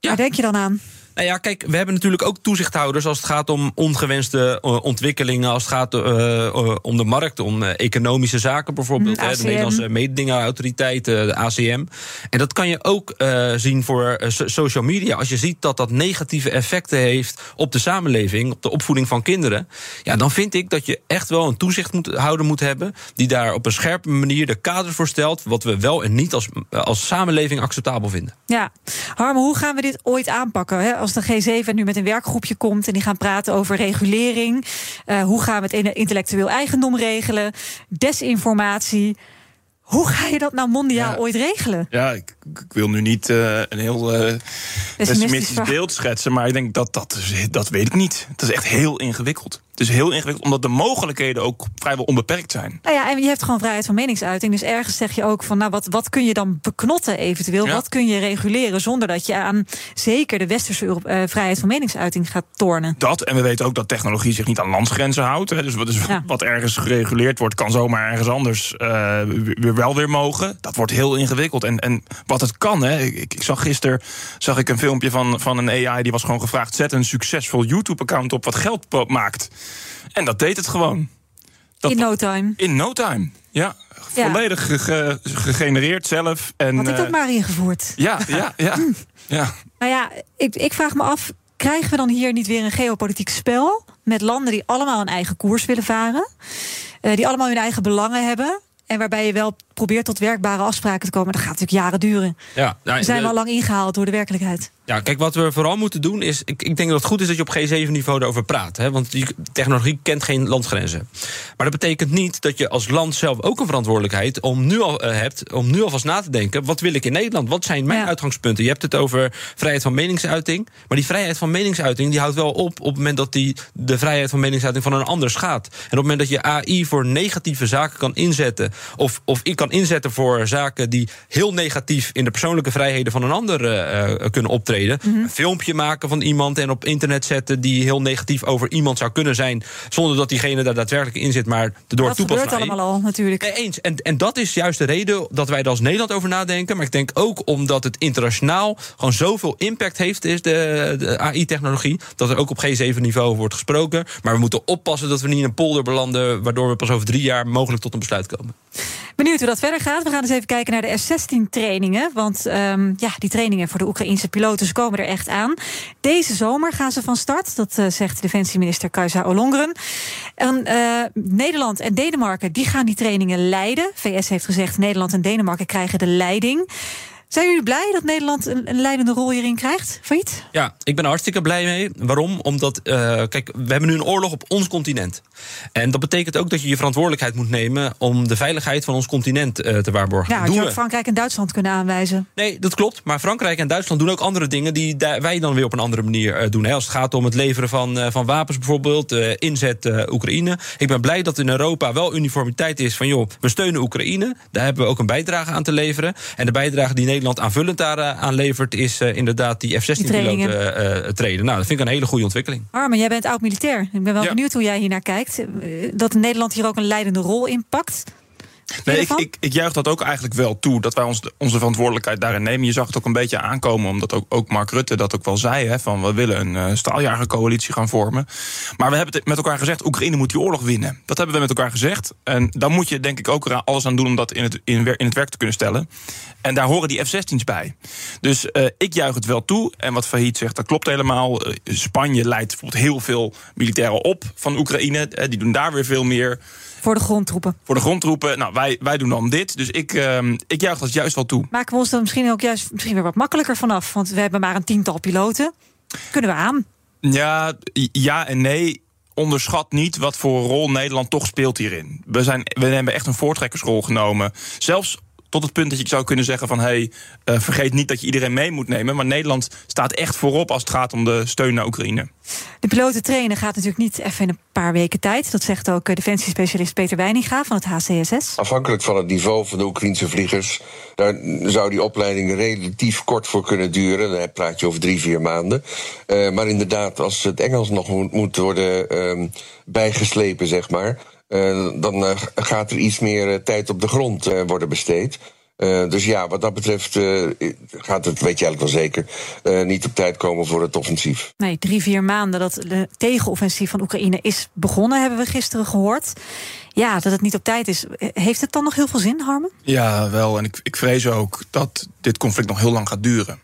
Ja. Waar denk je dan aan? Nou ja, kijk, we hebben natuurlijk ook toezichthouders als het gaat om ongewenste uh, ontwikkelingen, als het gaat uh, uh, om de markt, om economische zaken bijvoorbeeld. Hè, de Nederlandse mededingenautoriteit, de ACM. En dat kan je ook zien voor social media. Als je ziet dat dat negatieve effecten heeft op de samenleving, op de opvoeding van kinderen, ja, dan vind ik dat je echt wel een toezichthouder moet hebben die daar op een scherpe manier de kaders voor stelt, wat we wel en niet als, als samenleving acceptabel vinden. Ja, Harme, hoe gaan we dit ooit aanpakken? Hè? Als de G7 nu met een werkgroepje komt en die gaan praten over regulering. Uh, hoe gaan we het intellectueel eigendom regelen? Desinformatie. Hoe ga je dat nou mondiaal ja, ooit regelen? Ja, ik, ik wil nu niet uh, een heel uh, pessimistisch beeld schetsen, maar ik denk dat dat, dat weet ik niet. Het is echt heel ingewikkeld. Het is heel ingewikkeld, omdat de mogelijkheden ook vrijwel onbeperkt zijn. Nou ja, en je hebt gewoon vrijheid van meningsuiting. Dus ergens zeg je ook van, nou, wat, wat kun je dan beknotten eventueel? Ja. Wat kun je reguleren zonder dat je aan zeker de westerse uh, vrijheid van meningsuiting gaat tornen? Dat, en we weten ook dat technologie zich niet aan landsgrenzen houdt. Hè. Dus, dus ja. wat ergens gereguleerd wordt, kan zomaar ergens anders uh, weer wel weer mogen. Dat wordt heel ingewikkeld. En, en wat het kan, hè, ik, ik zag gisteren zag ik een filmpje van, van een AI die was gewoon gevraagd: zet een succesvol YouTube-account op wat geld maakt. En dat deed het gewoon. Dat, in no time. In no time, ja. ja. Volledig ge gegenereerd zelf. En, Had ik dat uh, maar ingevoerd. Ja, ja, ja. ja. Nou ja, ik, ik vraag me af, krijgen we dan hier niet weer een geopolitiek spel... met landen die allemaal een eigen koers willen varen... Uh, die allemaal hun eigen belangen hebben... En waarbij je wel probeert tot werkbare afspraken te komen, dat gaat natuurlijk jaren duren. Ja, nou, We zijn de- wel lang ingehaald door de werkelijkheid. Ja, kijk, wat we vooral moeten doen is. Ik, ik denk dat het goed is dat je op G7-niveau erover praat. Hè, want die technologie kent geen landsgrenzen. Maar dat betekent niet dat je als land zelf ook een verantwoordelijkheid om nu al, eh, hebt. om nu alvast na te denken. wat wil ik in Nederland? Wat zijn mijn uitgangspunten? Je hebt het over vrijheid van meningsuiting. Maar die vrijheid van meningsuiting die houdt wel op. op het moment dat die de vrijheid van meningsuiting van een ander schaadt. En op het moment dat je AI voor negatieve zaken kan inzetten. of, of ik kan inzetten voor zaken die heel negatief in de persoonlijke vrijheden van een ander eh, eh, kunnen optreden. Een filmpje maken van iemand en op internet zetten die heel negatief over iemand zou kunnen zijn. zonder dat diegene daar daadwerkelijk in zit, maar door dat toepassing. gebeurt allemaal al, natuurlijk. Nee, eens. En, en dat is juist de reden dat wij er als Nederland over nadenken. Maar ik denk ook omdat het internationaal gewoon zoveel impact heeft, is de, de AI-technologie. Dat er ook op G7-niveau wordt gesproken. Maar we moeten oppassen dat we niet in een polder belanden. waardoor we pas over drie jaar mogelijk tot een besluit komen. Benieuwd hoe dat verder gaat. We gaan eens even kijken naar de F-16-trainingen. Want ehm, ja, die trainingen voor de Oekraïnse piloten ze komen er echt aan. Deze zomer gaan ze van start. Dat eh, zegt defensieminister Kajsa Ollongren. En eh, Nederland en Denemarken die gaan die trainingen leiden. VS heeft gezegd Nederland en Denemarken krijgen de leiding. Zijn jullie blij dat Nederland een, een leidende rol hierin krijgt? Failliet? Ja, ik ben er hartstikke blij mee. Waarom? Omdat, eh, kijk, we hebben nu een oorlog op ons continent. En dat betekent ook dat je je verantwoordelijkheid moet nemen om de veiligheid van ons continent eh, te waarborgen. Ja, je ook. Frankrijk en Duitsland kunnen aanwijzen. Nee, dat klopt. Maar Frankrijk en Duitsland doen ook andere dingen die wij dan weer op een andere manier eh, doen. Hè. Als het gaat om het leveren van, van wapens bijvoorbeeld, inzet Oekraïne. Ik ben blij dat in Europa wel uniformiteit is van joh, we steunen Oekraïne. Daar hebben we ook een bijdrage aan te leveren. En de bijdrage die Nederland aanvullend daar eh, aan levert, is eh, inderdaad die trainingen. F-16-piloten eh treden. Nou, dat vind ik een hele goede ontwikkeling. Armen, jij bent oud-militair. Ik ben wel Ja. benieuwd hoe jij hier naar kijkt. Dat Nederland hier ook een leidende rol in pakt. Nee, ik, ik, ik juich dat ook eigenlijk wel toe, dat wij ons, onze verantwoordelijkheid daarin nemen. Je zag het ook een beetje aankomen, omdat ook, ook Mark Rutte dat ook wel zei. Hè, van we willen een uh, straaljagercoalitie gaan vormen. Maar we hebben het met elkaar gezegd, Oekraïne moet die oorlog winnen. Dat hebben we met elkaar gezegd. En dan moet je denk ik ook alles aan doen om dat in het, in, in het werk te kunnen stellen. En daar horen die F-16's bij. Dus uh, ik juich het wel toe. En wat Fahid zegt, dat klopt helemaal. Uh, Spanje leidt bijvoorbeeld heel veel militairen op van Oekraïne. die doen daar weer veel meer. Voor de grondtroepen. Voor de grondtroepen. Nou, wij, wij doen dan dit. Dus ik, uh, ik juich dat juist wel toe. Maken we ons dan misschien ook juist misschien weer wat makkelijker vanaf? Want we hebben maar een tiental piloten. Kunnen we aan? Ja, ja en nee. Onderschat niet wat voor rol Nederland toch speelt hierin. We, zijn, we hebben echt een voortrekkersrol genomen. Zelfs tot het punt dat je zou kunnen zeggen van... hé, hey, uh, vergeet niet dat je iedereen mee moet nemen. Maar Nederland staat echt voorop als het gaat om de steun naar Oekraïne. De piloten trainen gaat natuurlijk niet even in een paar weken tijd. Dat zegt ook defensiespecialist Peter Weininga van het HCSS. Afhankelijk van het niveau van de Oekraïnse vliegers... daar zou die opleiding relatief kort voor kunnen duren. Dan praat je over drie, vier maanden. Uh, maar inderdaad, als het Engels nog moet, moet worden uh, bijgeslepen, zeg maar... Uh, dan uh, gaat er iets meer uh, tijd op de grond worden besteed. dus ja, wat dat betreft gaat het, weet je eigenlijk wel zeker, niet op tijd komen voor het offensief. Nee, drie, vier maanden dat de tegenoffensief van Oekraïne is begonnen, hebben we gisteren gehoord. Ja, dat het niet op tijd is. Heeft het dan nog heel veel zin, Harmen? Ja, wel. En ik, ik vrees ook dat dit conflict nog heel lang gaat duren.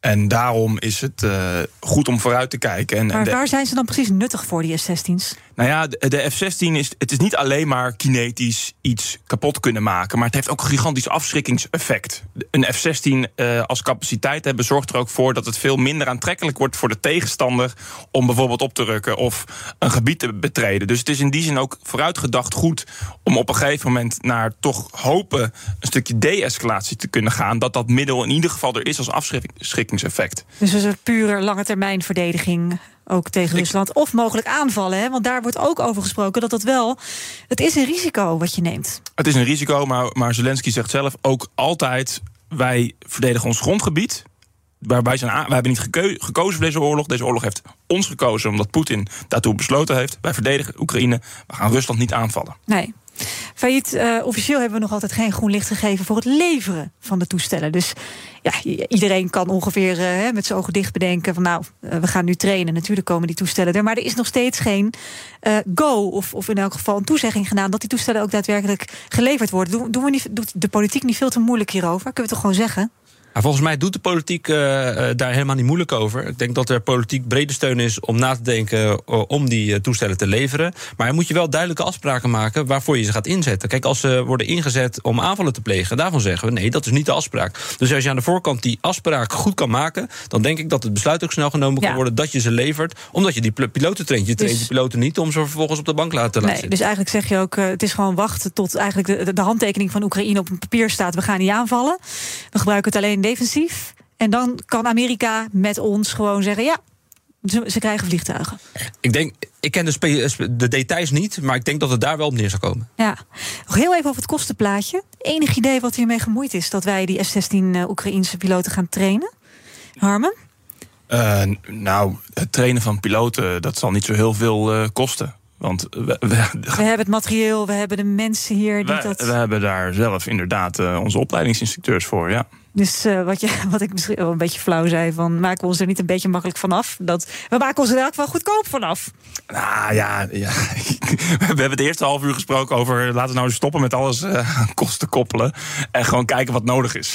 En daarom is het uh, goed om vooruit te kijken. En, maar de, waar zijn ze dan precies nuttig voor, die F-16's? Nou ja, de, de F-16 is, het is niet alleen maar kinetisch iets kapot kunnen maken... maar het heeft ook een gigantisch afschrikkingseffect. Een F-16 uh, als capaciteit hebben zorgt er ook voor... dat het veel minder aantrekkelijk wordt voor de tegenstander... om bijvoorbeeld op te rukken of een gebied te betreden. Dus het is in die zin ook vooruitgedacht goed... om op een gegeven moment naar toch hopen... een stukje de-escalatie te kunnen gaan... dat dat middel in ieder geval er is als afschrikkingseffect. Dus een pure lange termijn verdediging ook tegen Rusland. Of mogelijk aanvallen, hè? want daar wordt ook over gesproken dat dat wel... het is een risico wat je neemt. Het is een risico, maar, maar Zelensky zegt zelf ook altijd... wij verdedigen ons grondgebied. Wij, zijn aan, wij hebben niet geko gekozen voor deze oorlog. Deze oorlog heeft ons gekozen omdat Poetin daartoe besloten heeft. Wij verdedigen Oekraïne. We gaan Rusland niet aanvallen. Nee. Failliet, uh, officieel hebben we nog altijd geen groen licht gegeven voor het leveren van de toestellen. Dus ja, iedereen kan ongeveer uh, met zijn ogen dicht bedenken van nou, uh, we gaan nu trainen. Natuurlijk komen die toestellen er. Maar er is nog steeds geen go of, of in elk geval een toezegging gedaan dat die toestellen ook daadwerkelijk geleverd worden. Doen, doen we niet, doet de politiek niet veel te moeilijk hierover? Kunnen we toch gewoon zeggen? Volgens mij doet de politiek uh, daar helemaal niet moeilijk over. Ik denk dat er politiek brede steun is om na te denken uh, om die toestellen te leveren. Maar dan moet je wel duidelijke afspraken maken waarvoor je ze gaat inzetten. Kijk, als ze worden ingezet om aanvallen te plegen, daarvan zeggen we nee, dat is niet de afspraak. Dus als je aan de voorkant die afspraak goed kan maken, dan denk ik dat het besluit ook snel genomen kan worden dat je ze levert, omdat je die piloten traint. Je traint dus, die piloten niet om ze vervolgens op de bank laten nee, zitten. Dus eigenlijk zeg je ook, het is gewoon wachten tot eigenlijk de, de handtekening van Oekraïne op een papier staat. We gaan niet aanvallen. We gebruiken het alleen defensief. En dan kan Amerika met ons gewoon zeggen: ja, ze, ze krijgen vliegtuigen. Ik denk, ik ken de, de, details niet, maar ik denk dat het daar wel op neer zal komen. Ja, nog heel even over het kostenplaatje. Enig idee wat hiermee gemoeid is dat wij die F-16 uh, Oekraïnse piloten gaan trainen? Harmen? Uh, nou, het trainen van piloten, dat zal niet zo heel veel uh, kosten. Want we, we, we, hebben het materieel, we hebben de mensen hier. Die we, dat... we hebben daar zelf inderdaad uh, onze opleidingsinstructeurs voor, ja. Dus uh, wat, je, wat ik misschien wel een beetje flauw zei, van maken we ons er niet een beetje makkelijk vanaf? Dat, we maken ons er ook wel goedkoop vanaf. Nou ja, ja, we hebben het eerste half uur gesproken over laten we nou eens stoppen met alles uh, kosten koppelen. En gewoon kijken wat nodig is.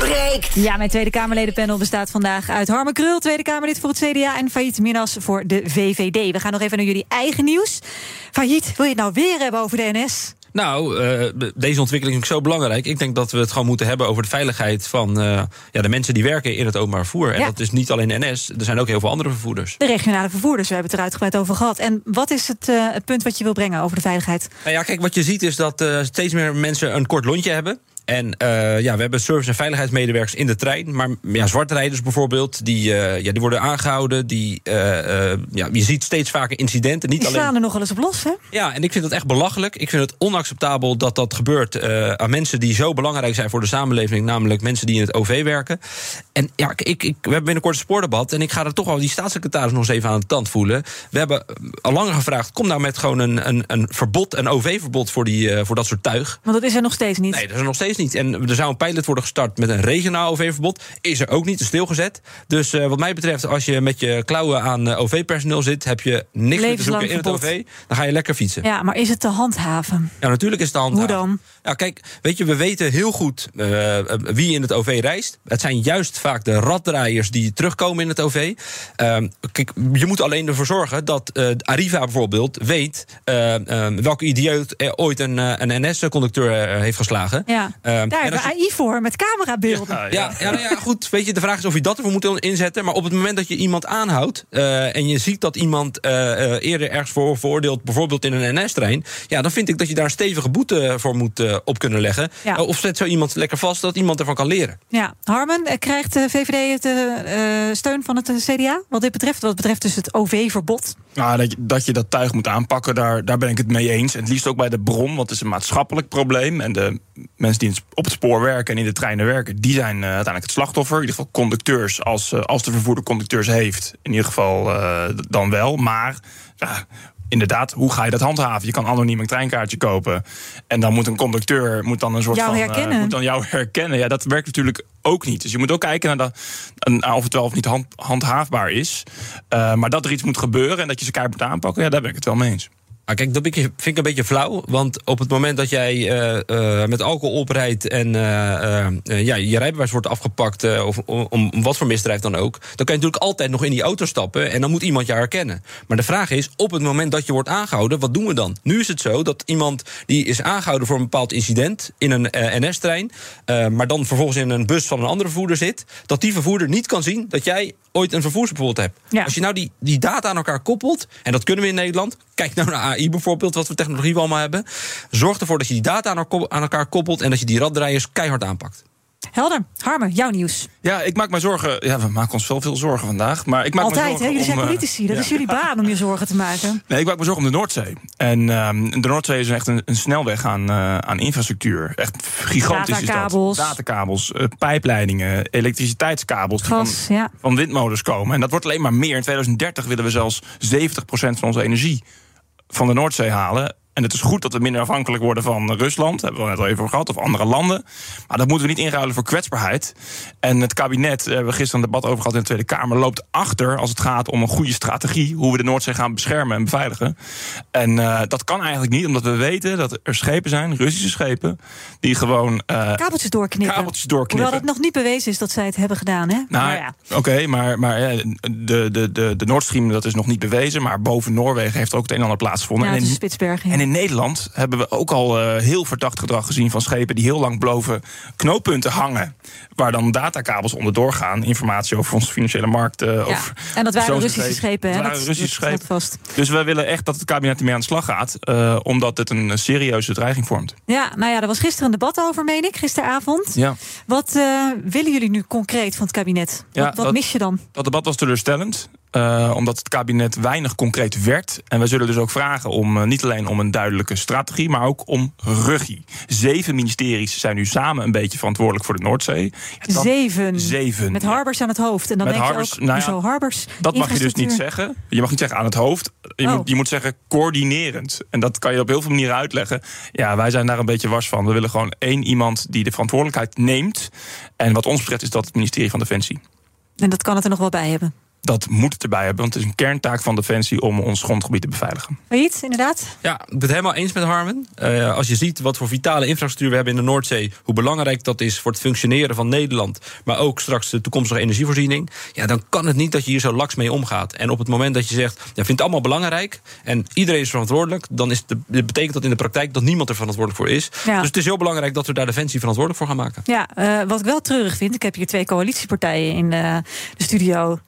breekt. Ja, mijn Tweede Kamerledenpanel bestaat vandaag uit Harme Krul, Tweede Kamerlid voor het CDA... en Failliet Minas voor de VVD. We gaan nog even naar jullie eigen nieuws. Failliet, wil je het nou weer hebben over de NS? Nou, uh, deze ontwikkeling is zo belangrijk. Ik denk dat we het gewoon moeten hebben over de veiligheid van uh, ja, de mensen die werken in het openbaar vervoer. En ja. dat is niet alleen NS, er zijn ook heel veel andere vervoerders. De regionale vervoerders, we hebben het er uitgebreid over gehad. En wat is het, uh, het punt wat je wil brengen over de veiligheid? Nou ja, kijk, wat je ziet is dat steeds meer mensen een kort lontje hebben. En uh, ja, we hebben service- en veiligheidsmedewerkers in de trein. Maar ja, zwartrijders bijvoorbeeld, die, uh, ja, die worden aangehouden. Die, uh, ja, je ziet steeds vaker incidenten. Niet die slaan alleen... er nog wel eens op los, hè? Ja, en ik vind dat echt belachelijk. Ik vind het onacceptabel dat dat gebeurt aan mensen die zo belangrijk zijn voor de samenleving. Namelijk mensen die in het OV werken. En ja, ik, ik, we hebben binnenkort een spoordebat. En ik ga er toch wel die staatssecretaris nog eens even aan de tand voelen. We hebben al langer gevraagd, kom nou met gewoon een, een, een verbod, een OV-verbod voor, die, voor dat soort tuig. Want dat is er nog steeds niet. Nee, dat is er nog steeds niet. En er zou een pilot worden gestart met een regionaal OV-verbod. Is er ook niet, is stilgezet. Dus uh, wat mij betreft, als je met je klauwen aan uh, OV-personeel zit... heb je niks meer te zoeken in het OV. Dan ga je lekker fietsen. Ja, maar is het te handhaven? Ja, natuurlijk is het te handhaven. Hoe dan? Ja, kijk, weet je, we weten heel goed uh, wie in het OV reist. Het zijn juist vaak de raddraaiers die terugkomen in het OV. kijk, je moet alleen ervoor zorgen dat Arriva bijvoorbeeld weet... welke idioot ooit een, een NS-conducteur heeft geslagen. Ja, daar hebben we AI voor, met camerabeelden. Ja, ja. ja, nou ja, goed. Weet je, de vraag is of je dat ervoor moet inzetten. Maar op het moment dat je iemand aanhoudt... Uh, en je ziet dat iemand uh, uh, eerder ergens voor veroordeeld... bijvoorbeeld in een NS-trein... ja, dan vind ik dat je daar een stevige boete voor moet op kunnen leggen. Ja. of zet zo iemand lekker vast dat iemand ervan kan leren. Ja, Harmen, krijgt de VVD de steun van het CDA? Wat dit betreft, wat betreft dus het OV-verbod? Nou, dat je, dat je dat tuig moet aanpakken, daar, daar ben ik het mee eens. En het liefst ook bij de bron, want het is een maatschappelijk probleem. En de mensen die op het spoor werken en in de treinen werken, die zijn uh, uiteindelijk het slachtoffer. In ieder geval conducteurs, als, uh, als de vervoerder conducteurs heeft. In ieder geval uh, dan wel. Maar ja, inderdaad, hoe ga je dat handhaven? Je kan anoniem een treinkaartje kopen. En dan moet een conducteur moet dan een soort jou van. Herkennen. moet dan jou herkennen. Ja, dat werkt natuurlijk ook niet. Dus je moet ook kijken naar, de, naar of het wel of niet hand, handhaafbaar is. maar dat er iets moet gebeuren en dat je ze keihard moet aanpakken, ja, daar ben ik het wel mee eens. Ah, kijk, dat vind ik een beetje flauw. Want op het moment dat jij uh, uh, met alcohol oprijdt en uh, ja, je rijbewijs wordt afgepakt, of om, wat voor misdrijf dan ook, dan kan je natuurlijk altijd nog in die auto stappen en dan moet iemand jou herkennen. Maar de vraag is, op het moment dat je wordt aangehouden, wat doen we dan? Nu is het zo dat iemand die is aangehouden voor een bepaald incident in een NS-trein, maar dan vervolgens in een bus van een andere vervoerder zit, dat die vervoerder niet kan zien dat jij ooit een vervoersverbod hebt. Ja. Als je nou die, die data aan elkaar koppelt, en dat kunnen we in Nederland, kijk nou naar AI bijvoorbeeld, wat voor technologie we allemaal hebben. Zorg ervoor dat je die data aan elkaar koppelt en dat je die raddraaiers keihard aanpakt. Helder. Harmen, jouw nieuws. Ja, ik maak me zorgen. Ja, we maken ons wel veel zorgen vandaag. Maar ik maak me Altijd, zorgen hè? Jullie zijn om, eh, politici. Dat ja. is jullie baan om je zorgen te maken. Nee, ik maak me zorgen om de Noordzee. En ehm, de Noordzee is echt een, een snelweg aan, eh, aan infrastructuur. Echt gigantisch Datakabels. is dat. Datakabels, eh, pijpleidingen, elektriciteitskabels... die Gas, van, ja. van windmolens komen. En dat wordt alleen maar meer. In 2030 willen we zelfs 70% van onze energie van de Noordzee halen. En het is goed dat we minder afhankelijk worden van Rusland. Daar hebben we het net al even over gehad. Of andere landen. Maar dat moeten we niet inruilen voor kwetsbaarheid. En het kabinet, daar hebben we gisteren een debat over gehad in de Tweede Kamer, loopt achter als het gaat om een goede strategie. Hoe we de Noordzee gaan beschermen en beveiligen. En eh, dat kan eigenlijk niet, omdat we weten dat er schepen zijn, Russische schepen, die gewoon. eh, Kabeltjes doorknippen. Kabeltjes doorknippen. Hoewel het nog niet bewezen is dat zij het hebben gedaan, hè? Nou, ja. oké, maar, maar ja, de, de, de, de Nord Stream dat is nog niet bewezen. Maar boven Noorwegen heeft ook het een en ander plaatsgevonden. Ja, en, in, Spitsbergen. ja. en in Nederland hebben we ook al eh, heel verdacht gedrag gezien van schepen die heel lang boven knooppunten hangen. Waar dan datakabels onderdoor gaan. Informatie over onze financiële markt. eh, Ja, over En dat waren. Russische schepen, hè? Dat waren Russische schepen. vast. Dus we willen echt dat het kabinet ermee aan de slag gaat. eh, omdat het een serieuze dreiging vormt. Ja, nou ja, er was gisteren een debat over, meen ik, gisteravond. Ja. Wat eh, willen jullie nu concreet van het kabinet? Ja, wat wat dat- mis je dan? Dat debat was teleurstellend. Eh, omdat het kabinet weinig concreet werd. En wij zullen dus ook vragen om eh, niet alleen om een duidelijke strategie, maar ook om regie. Zeven ministeries zijn nu samen een beetje verantwoordelijk voor de Noordzee. Ja, dat- Zeven. Zeven. Met Harbers aan het hoofd. En dan Met denk Harbers, je ook, nou ja, hoezo Harbers? Dat mag je dus niet zeggen. Je mag niet zeggen aan het hoofd. Je, Oh. moet, je moet zeggen coördinerend. En dat kan je op heel veel manieren uitleggen. Ja, wij zijn daar een beetje wars van. We willen gewoon één iemand die de verantwoordelijkheid neemt. En wat ons betreft is dat het ministerie van Defensie. En dat kan het er nog wel bij hebben. Dat moet het erbij hebben, want het is een kerntaak van Defensie om ons grondgebied te beveiligen. Failliet, inderdaad. Ja, ik ben het helemaal eens met Harmen. Eh, als je ziet wat voor vitale infrastructuur we hebben in de Noordzee, hoe belangrijk dat is voor het functioneren van Nederland, maar ook straks de toekomstige energievoorziening, ja, dan kan het niet dat je hier zo laks mee omgaat. En op het moment dat je zegt, ja, vindt het allemaal belangrijk en iedereen is verantwoordelijk, dan is de, dat betekent dat in de praktijk dat niemand er verantwoordelijk voor is. Ja. Dus het is heel belangrijk dat we daar Defensie verantwoordelijk voor gaan maken. Ja, eh, wat ik wel treurig vind, ik heb hier twee coalitiepartijen in eh, de studio.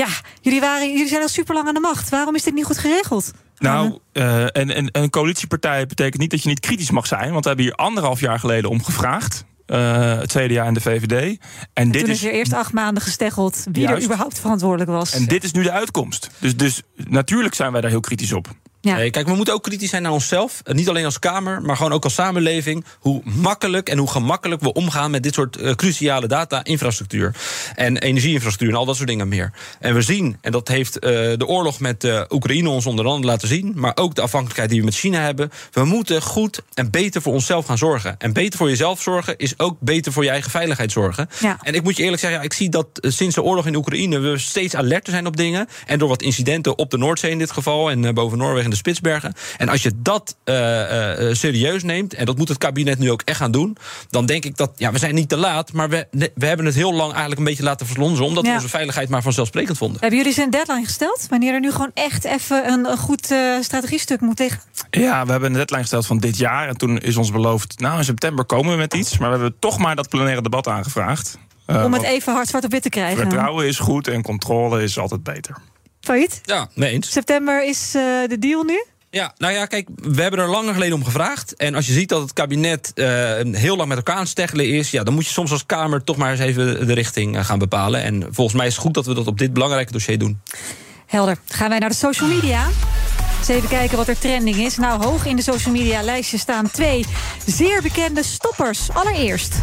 Ja, jullie, waren, jullie zijn al super lang aan de macht. Waarom is dit niet goed geregeld? Nou, eh, en, en een coalitiepartij betekent niet dat je niet kritisch mag zijn. Want we hebben hier anderhalf jaar geleden om gevraagd. eh, het CDA en de VVD. En, dit Toen is, er eerst acht maanden gesteggeld wie er überhaupt verantwoordelijk was. en dit is nu de uitkomst. Dus, dus natuurlijk zijn wij daar heel kritisch op. Ja. Kijk, we moeten ook kritisch zijn naar onszelf. En Niet alleen als Kamer, maar gewoon ook als samenleving. Hoe makkelijk en hoe gemakkelijk we omgaan met dit soort eh, cruciale data-infrastructuur. En energieinfrastructuur en al dat soort dingen meer. En we zien, en dat heeft eh, de oorlog met eh, Oekraïne ons onder andere laten zien. Maar ook de afhankelijkheid die we met China hebben. We moeten goed en beter voor onszelf gaan zorgen. En beter voor jezelf zorgen is ook beter voor je eigen veiligheid zorgen. Ja. En ik moet je eerlijk zeggen, ja, ik zie dat eh, sinds de oorlog in Oekraïne we steeds alerter zijn op dingen. En door wat incidenten op de Noordzee in dit geval en eh, boven Noorwegen de Spitsbergen. En als je dat eh, eh, eh, serieus neemt, en dat moet het kabinet nu ook echt gaan doen, dan denk ik dat, ja, we zijn niet te laat, maar we, we hebben het heel lang eigenlijk een beetje laten verslonzen, omdat Ja. we onze veiligheid maar vanzelfsprekend vonden. Hebben jullie ze een deadline gesteld? Wanneer er nu gewoon echt even een, een goed eh, strategiestuk moet tegen? Ja, we hebben een deadline gesteld van dit jaar. En toen is ons beloofd, nou in september komen we met iets. Maar we hebben toch maar dat plenaire debat aangevraagd. Om het even hard zwart op wit te krijgen. Vertrouwen is goed en controle is altijd beter. Failliet? Ja, mee eens. September is eh, de deal nu? Ja, nou ja, kijk, we hebben er langer geleden om gevraagd. En als je ziet dat het kabinet eh, heel lang met elkaar aan het steggelen is... Ja, dan moet je soms als Kamer toch maar eens even de richting eh, gaan bepalen. En volgens mij is het goed dat we dat op dit belangrijke dossier doen. Helder. Gaan wij naar de social media? Eens even kijken wat er trending is. Nou, hoog in de social media lijstje staan twee zeer bekende stoppers. Allereerst.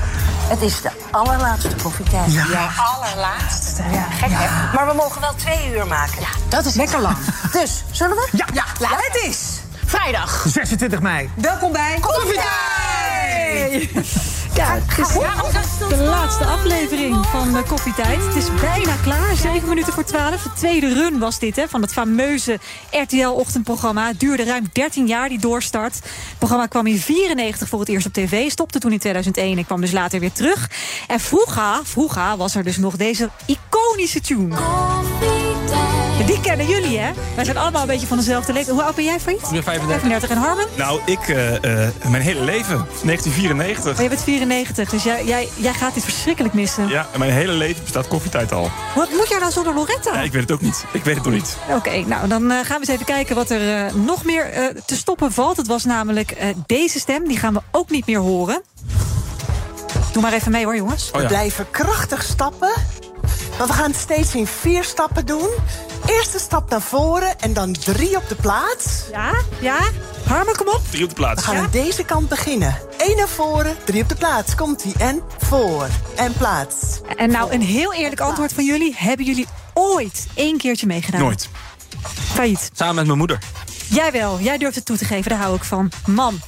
Het is de allerlaatste koffietijd. Ja. allerlaatste. Ja. Gek, hè? Maar we mogen wel twee uur maken. Ja, Dat is lekker lang. Dus, zullen we? Ja, ja, het is vrijdag 26 mei. Welkom bij Koffietijd! Ja, het is de laatste aflevering van de Koffietijd. Het is bijna klaar, 7 minuten voor 12. De tweede run was dit, hè, van het fameuze RTL-ochtendprogramma. Het duurde ruim 13 jaar, die doorstart. Het programma kwam in 94 voor het eerst op tv, stopte toen in 2001 en kwam dus later weer terug. En vroeger, vroeger was er dus nog deze iconische tune. Die kennen jullie, hè? Wij zijn allemaal een beetje van dezelfde leeftijd. Hoe oud ben jij, Farid? Ik ben 35. 35 en Harmen? Nou, ik, eh, eh, mijn hele leven, 1994. Oh, je bent 94, dus jij, jij, jij gaat dit verschrikkelijk missen. Ja, mijn hele leven bestaat koffietijd al. Wat moet jij nou zonder Loretta? Ja, ik weet het ook niet. Ik weet het nog niet. Oké, nou dan eh, gaan we eens even kijken wat er eh, nog meer eh, te stoppen valt. Het was namelijk eh, deze stem, die gaan we ook niet meer horen. Doe maar even mee hoor, jongens. We blijven krachtig stappen. Maar we gaan het steeds in vier stappen doen. Eerste stap naar voren en dan drie op de plaats. Ja, ja. Harmen, kom op. Drie op de We plaats. gaan aan deze kant beginnen. Eén naar voren, drie op de plaats. Komt-ie. En voor. En plaats. En nou, een heel eerlijk antwoord van jullie. Hebben jullie ooit één keertje meegedaan? Nooit. Failliet. Samen met mijn moeder. Jij wel. Jij durft het toe te geven. Daar hou ik van. Man.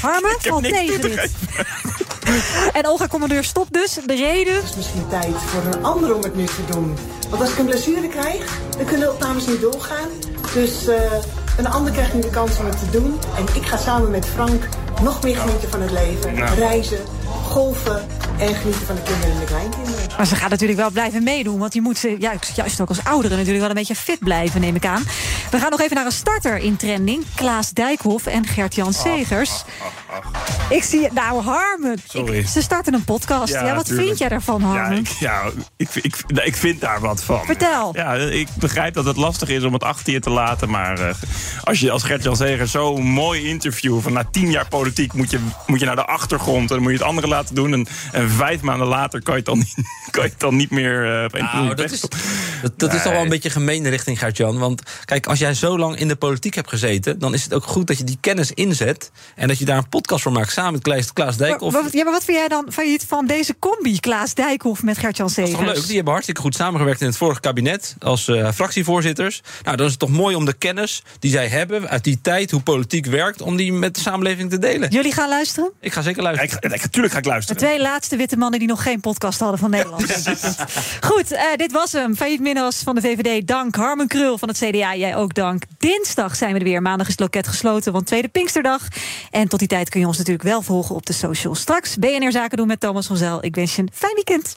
Harmen valt tegen dit. En Olga Commandeur stopt dus. De reden... Het is misschien tijd voor een ander om het nu te doen. Want als ik een blessure krijg, dan kunnen de opnames niet doorgaan. Dus eh, een ander krijgt nu de kans om het te doen. En ik ga samen met Frank nog meer genieten van het leven. Nou. Reizen, golven en genieten van de kinderen en de kleinkinderen. Maar ze gaat natuurlijk wel blijven meedoen. Want je moet ja, juist ook als ouderen natuurlijk wel een beetje fit blijven, neem ik aan. We gaan nog even naar een starter in trending. Klaas Dijkhoff en Gert-Jan Segers. Ik zie het. Nou, Harmen. Sorry. Ik- ze starten een podcast. Ja, wat tuurlijk. vind jij daarvan, Ja, Harmen? ik, ja ik, ik, ik vind daar wat van. Vertel. Ja, ik begrijp dat het lastig is om het achter je te laten. Maar eh, als je als Gert-Jan Zeger zo'n mooi interview... van na tien jaar politiek moet je, moet je naar de achtergrond... en dan moet je het andere laten doen. En, en vijf maanden later kan je het dan niet, kan je het dan niet meer... eh, een Nou, dat is, dat, dat is toch wel een beetje gemeen richting Gert-Jan. Want kijk, als jij zo lang in de politiek hebt gezeten... dan is het ook goed dat je die kennis inzet... en dat je daar een podcast voor maakt samen met Klaas, Klaas Dijkhoff. Maar- ja, maar wat vind jij dan van, van deze combi? Klaas Dijkhoff met Gert-Jan Dat is Segers. toch leuk? Die hebben hartstikke goed samengewerkt in het vorige kabinet als eh, fractievoorzitters. Nou, dan is het toch mooi om de kennis die zij hebben uit die tijd, hoe politiek werkt, om die met de samenleving te delen. Jullie gaan luisteren? Ik ga zeker luisteren. natuurlijk ga ik De luisteren. twee laatste witte mannen die nog geen podcast hadden van Nederland. Goed, eh, dit was hem. Failliet Minnas van de VVD, dank. Harmen Krul van het CDA, jij ook dank. Dinsdag zijn we er weer. Maandag is het loket gesloten, want tweede Pinksterdag. En tot die tijd kun je ons natuurlijk wel volgen op de socials. Straks BNR Zaken doen met Thomas van Zel. Ik wens je een fijn weekend.